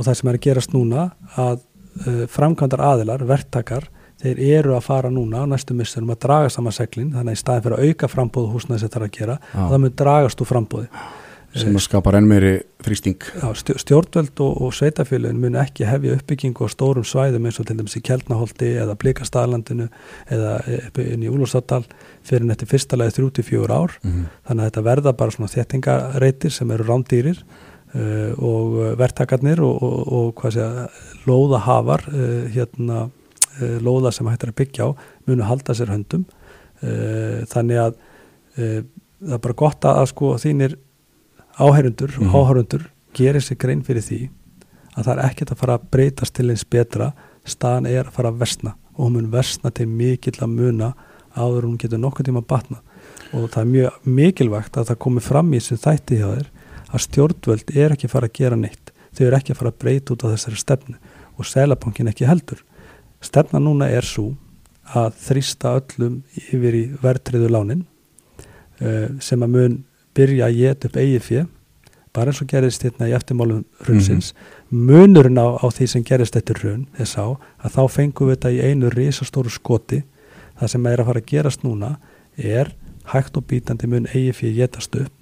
og það sem er að gerast núna að uh, framkvæmdar aðilar, verktakar þeir eru að fara núna á næstu missunum að draga saman seglinn, þannig að í staðin fyrir að auka frambóð húsnæði sem það er að gera, Já. það mun dragast úr frambóði sem að skapar enn meiri þrýsting. Já, stjó- stjórnvöld og, og sveitafélagin mun ekki hefja uppbyggingu á stórum svæðum eins og til dæmis í Kjeldnaholti eða Blikastaðlandinu eða upp inn í Úlfarsárdal fyrir netti fyrsta lagi 34 ár. Mm þannig að þetta verða bara svona þéttingareitir sem eru rándýrir uh, og uh, verktakarnir og, og, og hvað segja, lóðahafar uh, hérna uh, lóða sem hættir að byggja á munu halda sér höndum. Þannig að það er bara gott að, sko þínir áherundur og Mhm. áherundur gerir sér grein fyrir því að það er ekkert að fara að breytast til eins betra. Staðan er að fara að versna og hún mun versna til mikill að muna áður hún getur nokkuð tíma að batna og það er mjög mikilvægt að það komi fram í þessu þætti hjá þér að stjórnvöld er ekki að fara að gera neitt. Þau eru ekki að fara að breyta út á þessari stefnu og selabankin ekki heldur. Stefna núna er svo að þrýsta öllum yfir í verðtriðu lánin uh, sem að mun byrja að geta upp eigið fjö bara eins og gerist hérna í eftirmálum hrunsins. Munurinn á, á því sem gerist eftir hrun er sá að þá fengum við þetta í einu risastóru skoti. Það sem er að fara að gerast núna er hægt og bítandi mun eigi fyrir getast upp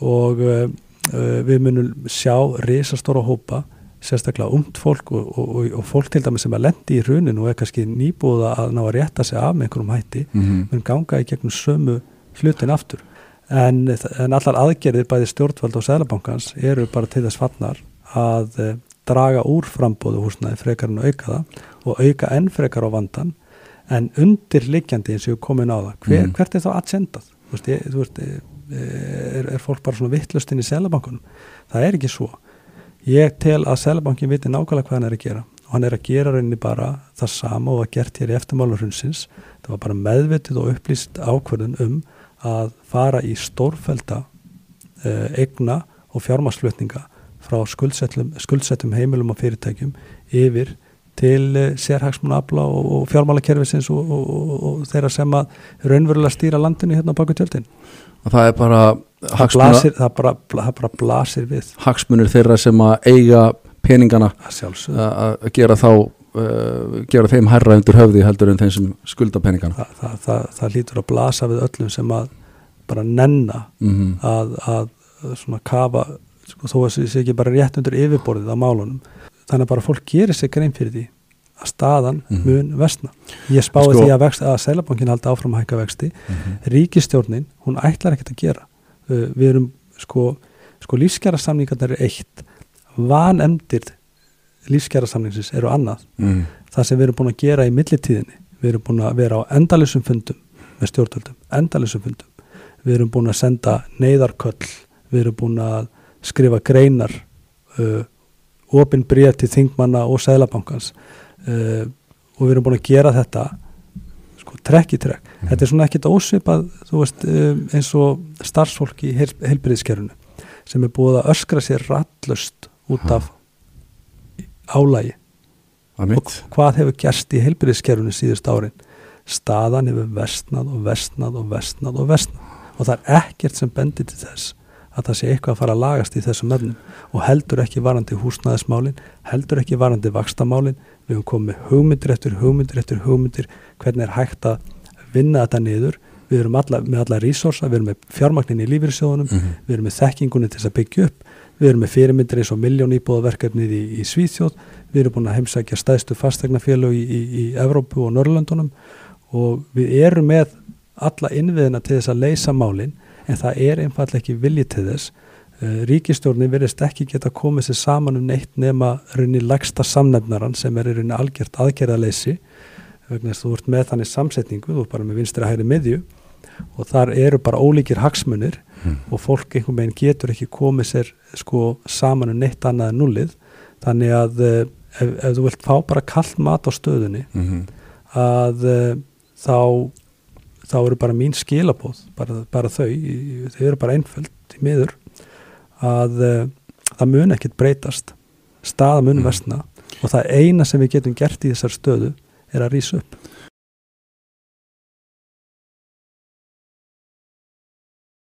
og uh, uh, við munum sjá risastóra hópa sérstaklega umt fólk og, og, og, fólk til dæmis sem er lendi í hruninu og er kannski nýbúða að ná að rétta sig af með einhverjum hætti -hmm. mun ganga í gegnum sömu hlutin aftur en, en allar aðgerðir bæði stjórnvald og sælabankans eru bara til þess fannar að eh, draga úr frambóðu húsnaði frekar en auka það og auka enn frekar á vandan en undirliggjandi eins og komin á það hver, Mhm. hvert er þá agendað þú veist, ég, þú veist eh, er, er fólk bara svona vittlust inn í sælabankunum það er ekki svo. Ég tel að sælabankin viti nákvæmlega hvað hann er að gera. Og hann er að gera rauninni bara það sama og að gert hér í eftirmálur hrunsins. Það var bara meðvitið og upplýst ákvörðun um að fara í stórfelda uh, eigna og fjármarsflutninga frá skuldsettum heimilum og fyrirtækjum yfir til uh, sérhagsmuna afla og, og fjármálakerfisins og, og, og, þeirra sem að raunverulega stýra landinu hérna á baku tjöldin. Og það er bara það, hagsmuna, blasir, það, bara, það bara blasir við. Hagsmunir þeirra sem að eiga peningana að gera þá uh, gera þeim herra undir höfði heldur en þeim sem skulda peningana. Það, það, lítur að blasa við öllum sem að bara nenna mm að, að svona kafa sko, þó að það sé ekki bara rétt undir yfirborðið á málunum þannig að bara fólk gerir sig grein fyrir því að staðan Mhm. mun vestna ég spái Sko- því að, að Sælabankin haldi áfram að hækka vexti. Ríkistjórnin, hún ætlar ekkert að gera. Uh, við erum sko, sko lífskjara samningarnir er eitt. Vanemdir lífskjara samningsins eru annað. Mm. það sem við erum búin að gera í millitíðinni við erum búin að vera á endalisum fundum með stjórnvöldum, endalisum fundum. Við erum búin að senda neyðarköll við erum búin að skrifa greinar uh, opin bríð til þingmanna og sælabankans uh, og við erum búin að gera þetta sko trekk í trekk. Þetta er svona ekkit ósvipað þú veist um, eins og starfsfólk í heil, heilbriðskerfunu sem er búið að öskra sér rallust út Ha. af álægi að og hvað hefur gerst í heilbyrðiskerfunu síðust árin? Staðan hefur vestnað og vestnað og vestnað og vestnað og það er ekkert sem bendir til þess að það sé eitthvað að fara að lagast í þessum öfnum og heldur ekki varandi húsnæðismálin heldur ekki varandi vakstamálin við höfum komið hugmyndir eftir hugmyndir eftir hugmyndir hvernig er hægt að vinna þetta niður. Við erum alla, með alla resursa, við erum með fjármagnin í lífyrirsjóðunum mm við erum með þekkingunni til þess að byggja upp. Við erum með fyrirmyndir eins og miljón íbúðaverkefnið í, í Svíþjóð. Við erum búin að heimsækja stæðstu fastegnafélög í, í, í Evrópu og Norrlöndunum og við erum með alla innviðina til þess að leysa málin en það er einfallega ekki viljið til þess uh, ríkistjórnin verðist ekki geta komið sér saman um neitt nema raunni lagsta samnefnaran sem er raunni algjört aðgerðaleysi vegna þess að þú ert með þannig samsetningu þú ert bara með vinstri að hægri miðju og þar eru bara ólíkir hagsmunir Mm. og fólk einhvern veginn getur ekki komið sér sko saman um neitt annað en nullið þannig að eh, ef, ef þú vilt fá bara kallt mat á stöðunni -hmm. að eh, þá þá eru bara mín skilabóð bara, bara þau, þau eru bara einföld í miður að eh, það mun ekkit breytast staða mun Mm. versna og það eina sem við getum gert í þessar stöðu er að rýsa upp